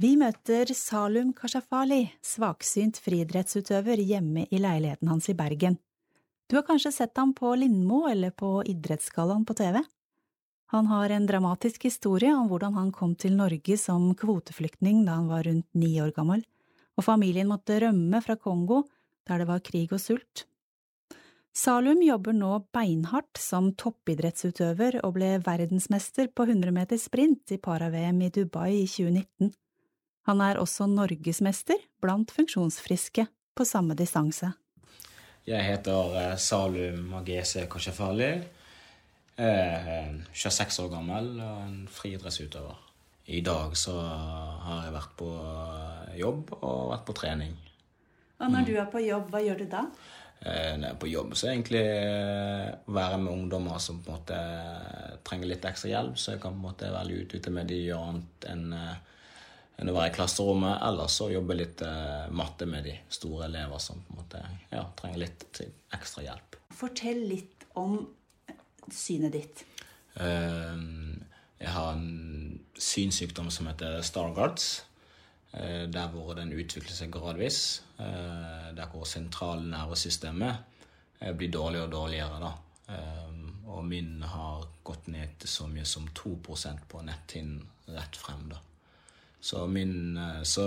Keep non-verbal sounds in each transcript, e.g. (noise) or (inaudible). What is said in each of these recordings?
Vi møter Salum Kashafali, svaksynt friidrettsutøver hjemme i leiligheten hans i Bergen. Du har kanskje sett ham på Lindmo eller på Idrettsgallaen på TV? Han har en dramatisk historie om hvordan han kom til Norge som kvoteflyktning da han var rundt ni år gammel, og familien måtte rømme fra Kongo der det var krig og sult. Salum jobber nå beinhardt som toppidrettsutøver og ble verdensmester på 100 meter sprint i para-VM i Dubai i 2019. Han er også norgesmester blant funksjonsfriske på samme distanse. Jeg heter eh, Salum Magese. Jeg er 26 år gammel og en friidrettsutøver. I dag så har jeg vært på jobb og vært på trening. Og når du er på jobb, hva gjør du da? Eh, når jeg er på jobb, så er egentlig å være med ungdommer som på en måte trenger litt ekstra hjelp, så jeg kan på en måte være litt ute med de og annet enn, eh, enn å være i klasserommet. Eller så jobbe litt matte med de store elever som på en måte ja, trenger litt ekstra hjelp. Fortell litt om synet ditt. Jeg har en synssykdom som heter Stargards. Eh, der hvor den utvikler seg gradvis. Eh, der hvor sentralnervesystemet eh, blir dårligere og dårligere. da. Og min har gått ned til så mye som 2% på netthinnen rett frem. da. Så, min, så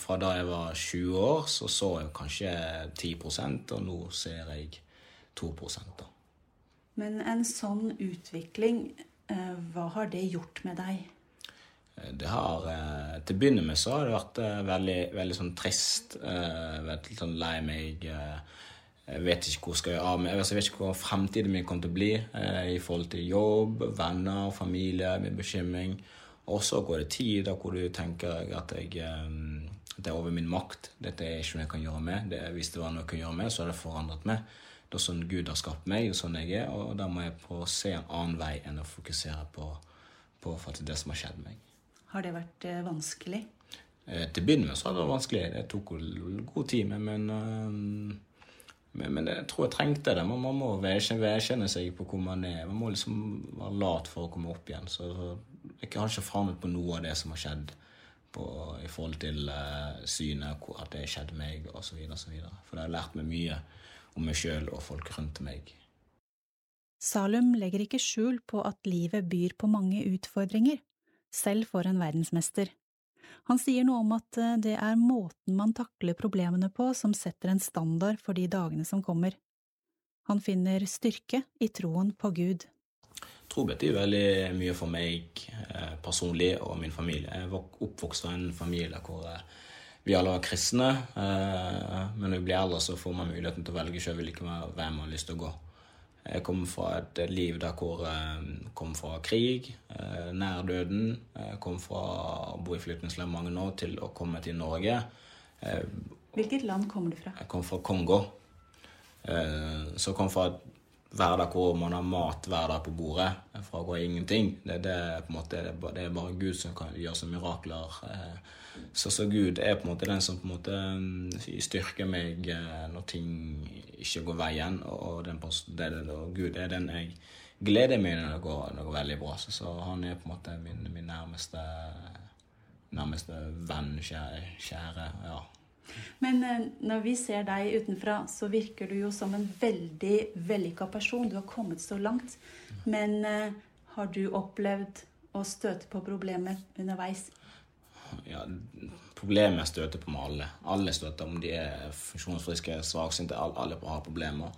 fra da jeg var 20 år, så så jeg kanskje 10% og nå ser jeg 2 da. Men en sånn utvikling, hva har det gjort med deg? Det har eh, Til å begynne med så har det vært eh, veldig, veldig sånn trist. Veldig sånn lei meg. Jeg vet ikke hvor skal jeg av meg. Jeg vet ikke hvor fremtiden min kommer til å bli i forhold til jobb, venner, familie, min bekymring. Og så går det tid da hvor du tenker at jeg det er over min makt. Dette er ikke noe jeg kan gjøre med. Det, hvis det var noe jeg kunne gjøre med, så hadde det forandret meg. Det er sånn Gud har skapt meg, og sånn jeg er. Og da må jeg prøve å se en annen vei enn å fokusere på, på det som har skjedd meg. Har det vært eh, vanskelig? Eh, til å begynne med så har det vært vanskelig. Det tok god tid, men, men, eh, men, jeg tror jeg trengte det. Man, man må vedkjenne seg på hvor man er. Man må liksom være lat for å komme opp igjen. Så jeg har ikke forandret på noe av det som har skjedd på, i forhold til uh, synet, at det skjedde meg, osv. For det har lært meg mye om meg sjøl og folk rundt meg. Salum legger ikke skjul på at livet byr på mange utfordringer selv for en verdensmester. Han sier noe om at eh, det er måten man takler problemene på som setter en standard for de dagene som kommer. Han finner styrke i troen på Gud. Tro betyr veldig mye for meg eh, personlig og min familie. Jeg var oppvokst i en familie hvor eh, vi alle var kristne. Men når vi blir eldre, så får man muligheten til å velge sjøl hvem man har lyst til å gå. Jeg kom fra et liv der hvor jeg eh, kom fra krig, eh, nær døden. Jeg kom fra å bo i flyktningsleir mange år til å komme til Norge. Hvilket land kommer du fra? Jeg kom fra Kongo. Så jeg kom fra et hverdag hvor man har mat hver dag på bordet fra å gå ingenting. Det, det, måte, det, er bare Gud som kan gjøre så mirakler. Så, så, Gud er på en måte den som på en måte mm, styrker meg eh, når ting ikke går veien. Og, den, det, og Gud er den jeg gleder meg når det går, når det går veldig bra. Så, så, han er på en måte min, min nærmeste, nærmeste venn, kjære. kjære ja. Men eh, når vi ser deg utenfra, så virker du jo som en veldig vellykka person. Du har kommet så langt. Men eh, har du opplevd å støte på problemer underveis? Ja, problemet støter på med alle. Alle støter, om de er funksjonsfriske, svaksynte. Alle har problemer.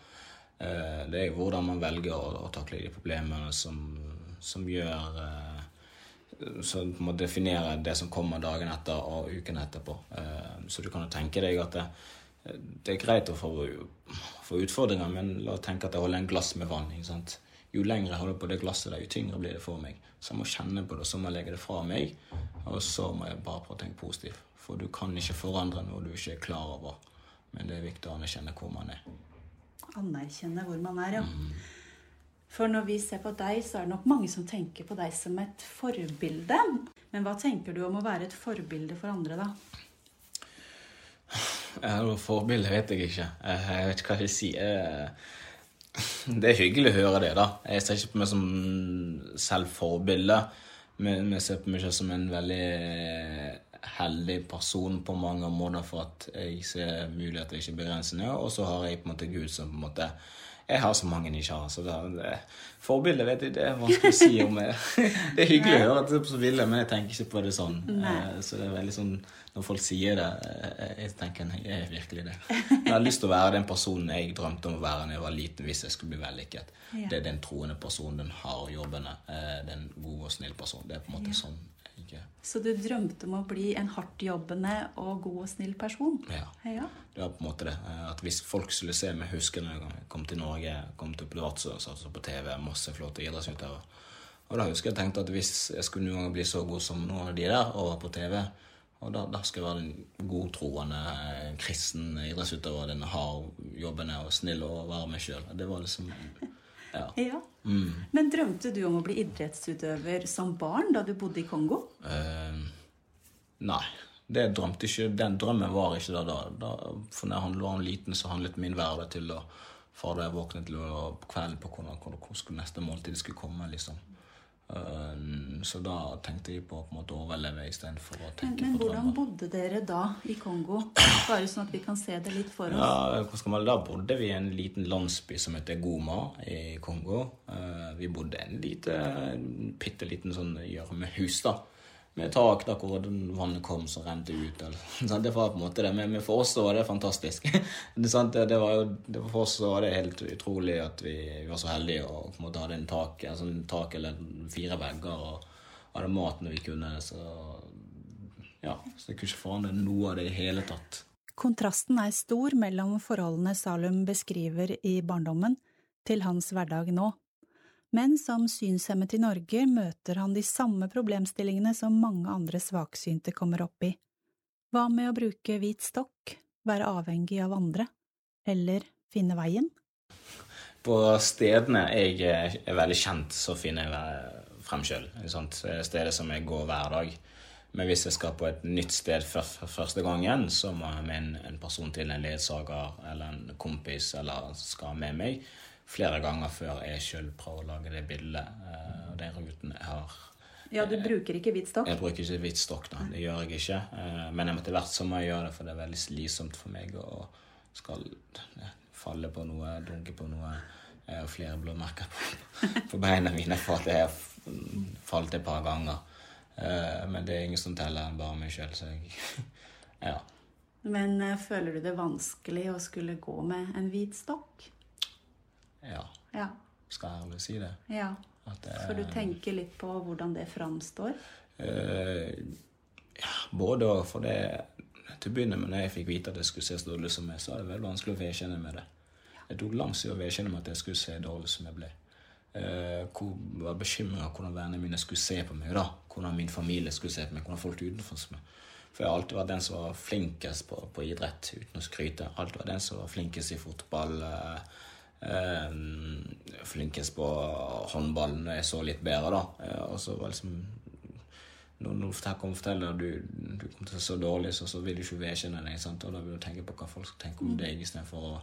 Eh, det er hvordan man velger å takle de problemene som, som gjør som må definere det som kommer dagen etter og uken etterpå. Eh, så du kan jo tenke deg at det, det er greit å få, få, utfordringer, men la oss tenke at jeg holder en glass med vann. ikke sant? Jo lenger jeg holder på det glasset, jo tyngre blir det for meg. Så jeg må kjenne på det, så må jeg legge det fra meg, og så må jeg bare prøve å tenke positivt. For du kan ikke forandre noe du ikke er klar over. Men det er viktig å anerkjenne hvor man er. Anerkjenne hvor man er, ja. Mm. For når vi ser på deg, så er det nok mange som tenker på deg som et forbilde. Men hva tenker du om å være et forbilde for andre, da? Ja, forbilde vet jeg ikke. Jeg vet ikke hva jeg vil si. Det er hyggelig å høre det, da. Jeg ser ikke på meg som selv forbilde, men jeg ser på meg selv som en veldig heldig person på mange måter for at jeg ser muligheter, ikke begrensninger. Og så har jeg på en måte Gud som på en måte jeg har så mange jeg ikke har. Så det, det, forbilder vet jeg, det er vanskelig å si om jeg. (laughs) Det er hyggelig å høre at det er så ville, men jeg tenker ikke på det sånn. Nei. Eh, Så det er veldig sånn Når folk sier det, eh, jeg tenker jeg er virkelig det. (laughs) Men Jeg har lyst til å være den personen jeg drømte om å være da jeg var liten hvis jeg skulle bli vellykket. Ja. Det er den troende personen, den harde jobbende, eh, den gode og snille personen. Det er på en måte sånn jeg Så du drømte om å bli en hardt jobbende og god og snill person? Ja. Ja. Det var på en måte det. eh, At hvis folk skulle se meg huske når jeg kom til Norge, kom til Vadsø, satt på TV, masse flotte idrettsutøvere. Og da husker jeg tenkte at hvis jeg skulle noen gang bli så god som noen av de der, og var på TV, og da, da skulle jeg være den godtroende, eh, kristen idrettsutøver, den hardjobbende og snill og være meg sjøl. Det var liksom Ja. ja. Men drømte du om å bli idrettsutøver som barn da du bodde i Kongo? Uh, nei. Det drømte ikke, Den drømmen var ikke der da. da for når jeg var liten, så handlet min hverdag til å jeg våknet til å kvelden på hvordan, hvordan neste måltid skulle komme. liksom. Eh, så da tenkte jeg på på en måte å overleve istedenfor å Men, tenke men på hvordan drømmer. bodde dere da i Kongo? Bare sånn at vi kan se det litt for oss. Ja, hva skal man, Da bodde vi i en liten landsby som heter Goma i Kongo. Eh, vi bodde i en lite, bitte liten sånn gjørmehus, da. Med tak der hvor vannet kom som rente ut. Eller, (laughs) det var på en måte det. Men, for oss var det fantastisk. (laughs) det? Det, var jo, det, for oss var det helt utrolig at vi, vi var så heldige og på en måte hadde en tak, en sånn tak eller fire vegger og hadde mat når vi kunne. Så ja, så jeg kunne ikke forandre noe av det i hele tatt. Kontrasten er stor mellom forholdene Salum beskriver i barndommen, til hans hverdag nå. Men som synshemmet i Norge møter han de samme problemstillingene som mange andre svaksynte kommer opp i. Hva med å bruke hvit stokk, være avhengig av andre, eller finne veien? På stedene jeg er veldig kjent, så finner jeg frem sjøl. Steder som jeg går hver dag. Men hvis jeg skal på et nytt sted for første gangen, så må jeg med en person til, en ledsager eller en kompis, eller skal med meg flere ganger før jeg sjøl prøver å lage det bildet eh, og den ruten jeg har. Ja, du bruker ikke hvit stokk? Jeg bruker ikke hvit stokk, da. Det gjør jeg ikke. Eh, Men etter hvert så må jeg gjøre det, for det er veldig slitsomt for meg å skal falle på noe, dunke på noe. Jeg har flere blåmerker på, (laughs) på beina mine for at jeg har falt et par ganger. Eh, Men det er ingen som teller bare meg sjøl, så jeg (laughs) Ja. Men eh, føler du det vanskelig å skulle gå med en hvit stokk? Ja. Ja. Skal jeg ærlig si det. ja. Det For du tenker litt på hvordan det framstår? Eh, ja, både og. For det Til å begynne med, når jeg fikk vite at jeg skulle se så dårlig som meg, så var det veldig vanskelig å vedkjenne med det. Jeg tok lang tid å vedkjenne med at jeg skulle se dårlig som jeg ble. Eh, hvor jeg var bekymra hvordan vennene mine skulle se på meg. da. Hvordan min familie skulle se på meg. Hvordan folk utenfor meg. For jeg har alltid vært den som var flinkest på, på idrett, uten å skryte. Alltid vært den som var flinkest i fotball. Eh, eh, flinkest på håndballen jeg så litt bedre, da. Eh, og så var liksom når noen kommer og forteller at du, du kommer til å så dårlig, så, så vil du ikke vedkjenne deg. Sant? Og da vil du tenke på hva folk skal tenke om deg, istedenfor å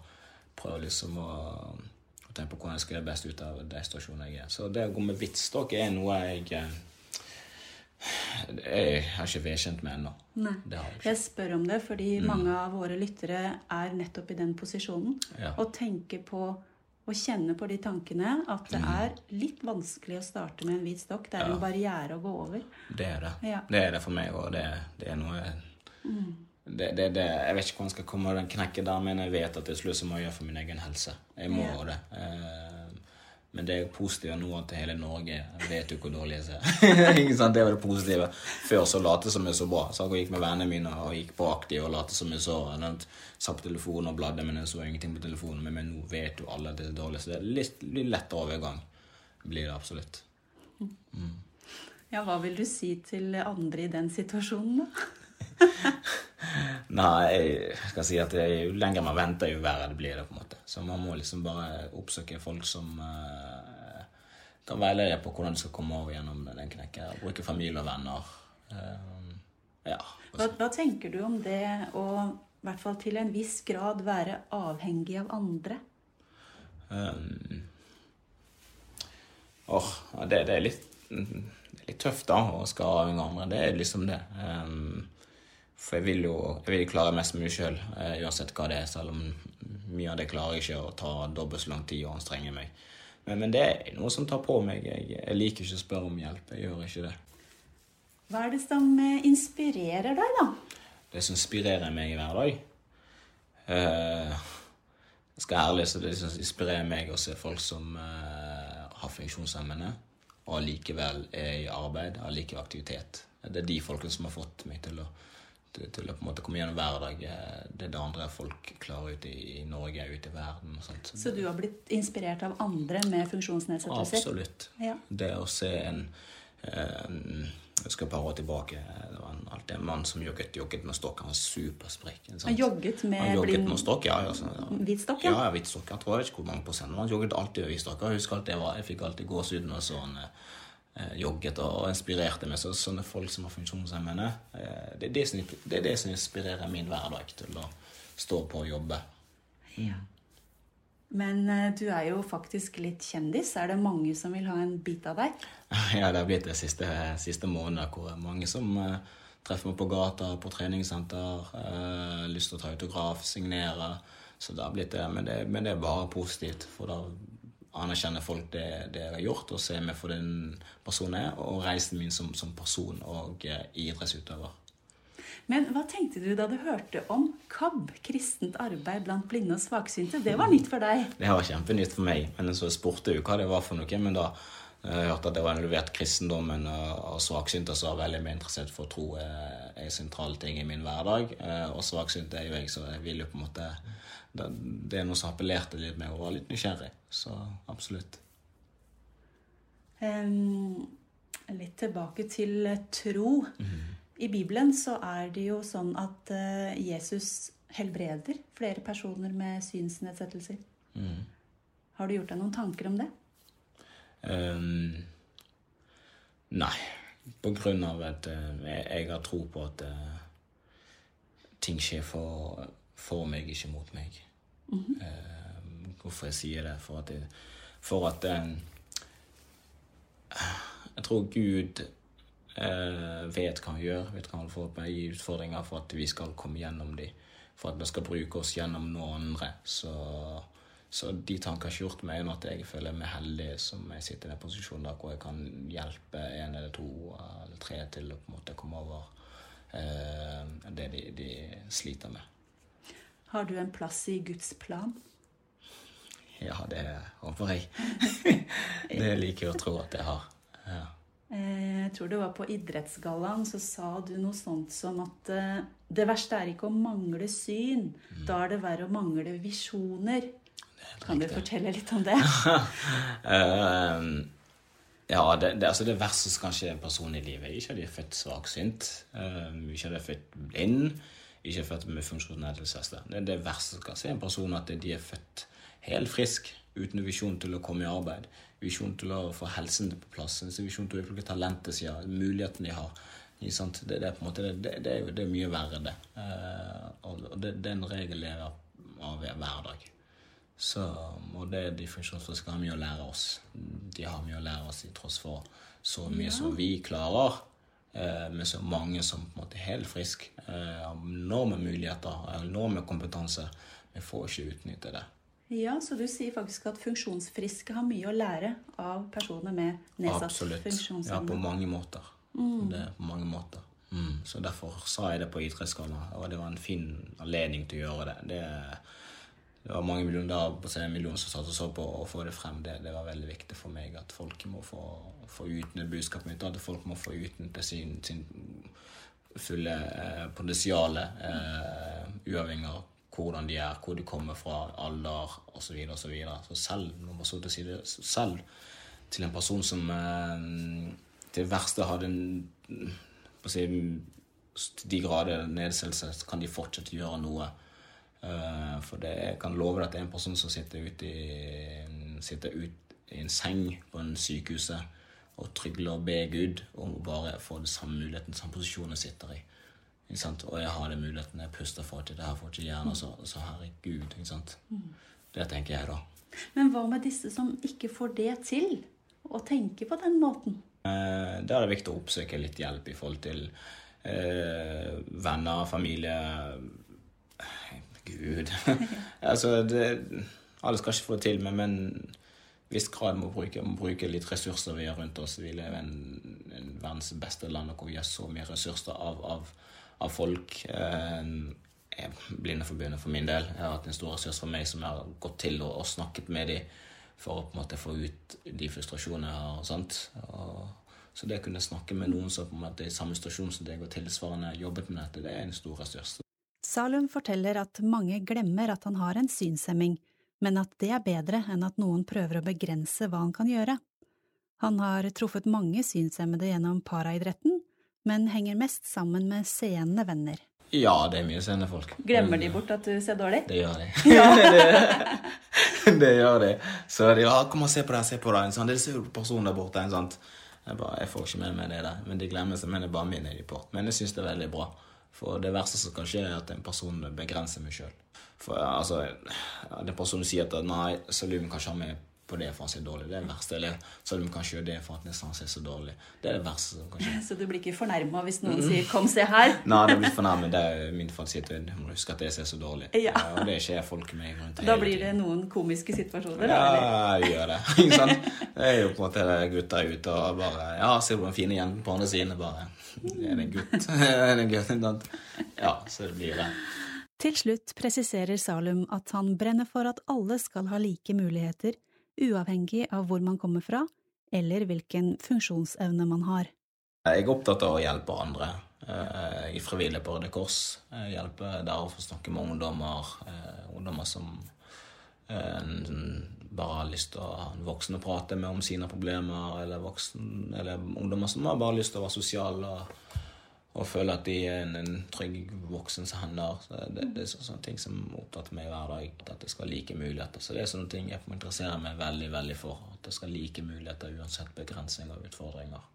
prøve liksom å, å tenke på hvordan jeg skal gjøre best ut av den situasjonen jeg er. Så det å gå med hvit stokk er noe jeg eh, Jeg har ikke vedkjent meg ennå. Jeg. Jeg spør om det fordi mange av våre lyttere er nettopp i den posisjonen. Ja. Og tenker på og kjenne på de tankene at det er litt vanskelig å starte med en hvit stokk. Det er en barriere å gå over. Det er det. Ja. Det er det for meg, og det, det er noe det, det, det, Jeg vet ikke hvordan jeg skal komme over den knekken der, men jeg vet at det er slutt så må jeg gjøre for min egen helse. Jeg må Ja. det. Men det er positive nå at hele Norge vet jo hvor dårlig jeg ser. (laughs) Det var det positive. Før så late som jeg så bra. Så jeg gikk med vennene mine og gikk på aktiv og late som jeg så. Jeg Satt på telefonen og bladde, men jeg så ingenting på telefonen. Men, nå vet jo alle at det er dårlig, så det er litt, litt lettere overgang. Blir det absolutt. Ja, hva vil du si til andre i den situasjonen, da? (laughs) Nei, jeg skal si at jo lenger man venter, jo verre det blir det. på en måte. Så man må liksom bare oppsøke folk som uh, kan veilede på hvordan du skal komme over gjennom den knekken. Bruke familie og venner. Uh, ja. Hva, hva tenker du om det å i hvert fall til en viss grad være avhengig av andre? Um, åh, det, det, er litt, er litt tøft da å skal avhenge av andre. Det er liksom det. Um, For jeg vil jo jeg vil klare mest mulig sjøl, uansett hva det er. Selv om mye av det klarer jeg ikke å ta dobbelt så lang tid og anstrenge meg. Men, men, det er noe som tar på meg. Jeg, jeg, liker ikke å spørre om hjelp. Jeg gjør ikke det. Hva er det som inspirerer deg, da? Det som inspirerer meg hver dag? Uh, jeg skal ærlig så det som inspirerer meg å se folk som uh, har funksjonshemmede, og allikevel er i arbeid, allikevel aktivitet. Det er de folkene som har fått meg til å, til, å på en måte komme gjennom hverdag. Eh, det er det andre folk klarer ute i, Norge, ute i verden. og sånt. Så du har blitt inspirert av andre med funksjonsnedsettelser? Absolutt. Ja. Det å se en, en jeg skal et par år tilbake. Det var en, alltid en mann som jogget, jogget med stokk. Han var supersprek. Han jogget med, han jogget med stokk? Ja, ja, så, ja. Hvit stokk? Ja, ja hvit stokk. Jeg tror ikke hvor mange prosent. Han jogget alltid med hvit stokk. Jeg husker alt jeg, var, jeg fikk alltid gåsehud når så han eh, jogget og inspirerte meg. Så, sånne folk som har funksjonshemmede, eh, det, er det, som, det er det som inspirerer min hverdag til å stå på og jobbe. Ja. Men uh, du er jo faktisk litt kjendis. Er det mange som vil ha en bit av deg? (laughs) Ja, det har blitt det siste, siste måneden hvor mange som treffer meg på gata, på treningssenter, lyst til å ta autograf, signere. Så det har blitt det. Men det, men det er bare positivt. For da anerkjenner folk det, det, jeg har gjort, og ser meg for den personen jeg er, og reisen min som, som person og idrettsutøver. Men hva tenkte du da du hørte om KAB, kristent arbeid blant blinde og svaksynte? Det var nytt for deg? Det var kjempenytt for meg. Men så spurte jo hva det var for noe. Men da jeg eh, hørte at det var involvert kristendommen og svaksynte, så var veldig mer interessert for å tro er en sentral ting i min hverdag. Eh, og svaksynte er jo jeg, så jeg vil jo på en måte Det er noe som appellerte litt med og var litt nysgjerrig. Så absolutt. Um, litt tilbake til tro. Mm. I Bibelen så er det jo sånn at Jesus helbreder flere personer med synsnedsettelser. Mm. Har du gjort deg noen tanker om det? Um, nei. På grunn av at uh, jeg, jeg, har tro på at uh, ting skjer for, for, meg, ikke mot meg. Mm -hmm. hvorfor jeg sier det? For at, jeg, for at Jeg tror Gud uh, vet hva han gjør, vet hva han får på gi utfordringer for at vi skal komme gjennom dem. For at vi skal bruke oss gjennom noen andre. Så, så de tankene har ikke gjort meg enn at jeg føler meg heldig som jeg sitter i den posisjonen der hvor jeg kan hjelpe en eller to eller tre til å på en måte komme over eh, det de, de sliter med. Har du en plass i Guds plan? Ja, det håper jeg. (laughs) det liker jeg å tro at jeg har. Ja. Eh, jeg tror det var på idrettsgallaen, så sa du noe sånt som at eh, det verste er ikke å mangle syn, mm. da er det verre å mangle visjoner. Kan du fortelle litt om det? uh, (laughs) ja, det, det, altså det verste som kan skje en person i livet, ikke at de er født svaksynt, uh, ikke at de er født blind, ikke født med funksjonsnedsettelse. Det det verste som kan skje en person, at de er født helt frisk, uten visjon til å komme i arbeid visjon til å få helsen på plass, visjon til å utvikle talentet sitt, muligheten de har. Det, det, er på en måte, det, det, er, det er mye verre, det. Uh, og det, det er en regel jeg har av hver dag. Så, og det er de funksjonsfriske har mye å lære oss. De har mye å lære oss i tross for så mye ja. som vi klarer. Eh, med så mange som på en måte er helt friske. Eh, har enorme muligheter, enorme kompetanse. Vi får ikke utnytte det. Ja, Så du sier faktisk at funksjonsfriske har mye å lære av personer med nedsatt Absolutt. funksjonsevne? Ja, på mange måter. Mm. Det er på mange måter. Mm. Så derfor sa jeg det på idrettsgallaen, og det var en fin anledning til å gjøre det. Det, det var mange millioner på en million som satt og så på å få det frem. Det, det, var veldig viktig for meg at folk må få, få utnytte budskapet mitt, at folk må få utnytte sin, sin fulle eh, potensial, eh, uavhengig av hvordan de er, hvor de kommer fra, alder osv. Så, videre, og så, videre. selv når man så til side, selv til en person som eh, til verste hadde en på si, til de grader nedsettelse, så kan de fortsette å gjøre noe. Uh, for det, jeg kan love deg at det er en person som sitter ute i, sitter ut i en seng på en sykehuset og trygler og ber Gud om å bare få den samme muligheten som posisjonen sitter i. Og jeg har den muligheten. Jeg puster for til det her, får ikke hjernen, så, så herregud. ikke sant? Mm. Det tenker jeg, da. Men hva med disse som ikke får det til? Å tenke på den måten? Eh, da er det viktig å oppsøke litt hjelp i forhold til eh, venner, familie Gud. (laughs) altså, det, alle skal ikke få det til, men, men viss grad må bruke, må bruke litt ressurser vi har rundt oss. Vi lever i en, en verdens beste land hvor vi har så mye ressurser av, av, av folk. Eh, Blindeforbundet for min del jeg har hatt en stor ressurs for meg som jeg har gått til og, og snakket med dem for å på en måte få ut de frustrasjonene jeg har. og sånt. Og, så det å kunne snakke med noen som på en måte er i samme situasjon som deg og tilsvarende jobbet med dette, det er en stor ressurs. Salum forteller at mange glemmer at han har en synshemming, men at det er bedre enn at noen prøver å begrense hva han kan gjøre. Han har truffet mange synshemmede gjennom paraidretten, men henger mest sammen med seende venner. Ja, det er mye seende folk. Glemmer de bort at du ser dårlig? Det gjør de. (laughs) det, (laughs) det, gjør de. Så de ja, 'Kom og se på det, se på det'. Sånn, det ser jo personen der borte. En, sånn. Jeg, bare, jeg får ikke med meg det der. Men de glemmer seg. Men det er bare min port. Men jeg syns det er veldig bra. For det verste som kan skje, er at en person begrenser meg sjøl. For altså, den personen sier at nei, Salum kan ikke ha med på det for han ser dårlig. Det er det verste. Eller så du kanskje gjøre det for at han ser så dårlig. Det er det verste som kan skje. (laughs) Så du blir ikke fornærma hvis noen sier 'kom, se her'? Nei, det blir fornærmet. Det er min fantasi. Du må huske at jeg ser så dårlig. Ja. Og det skjer folk med rundt Da blir det noen komiske situasjoner? Ja, det gjør det. (laughs) Ikke sant? Det er jo på en måte gutter ute og bare Ja, ser du den fine jenten på andre siden? Bare Er det en gutt? (laughs) er det en gutt? Ja, så det blir det. Til slutt presiserer Salum at han brenner for at alle skal ha like muligheter uavhengig av hvor man kommer fra, eller hvilken funksjonsevne man har. Jeg er opptatt av å hjelpe andre. Jeg I Frivillig på Røde Kors. Jeg hjelper der å få snakke med ungdommer. Eh, ungdommer som eh, bare har lyst til å å prate med om sine problemer, eller, voksen, eller ungdommer som har bare lyst til å være sosiale. og og føle at de er en, en trygg voksens hender. Så det, det, er sånne ting som opptatt meg hver dag. At det skal ha like muligheter. Så det er sånne ting jeg interesserer meg veldig veldig for. At det skal ha like muligheter uansett begrensninger og utfordringer.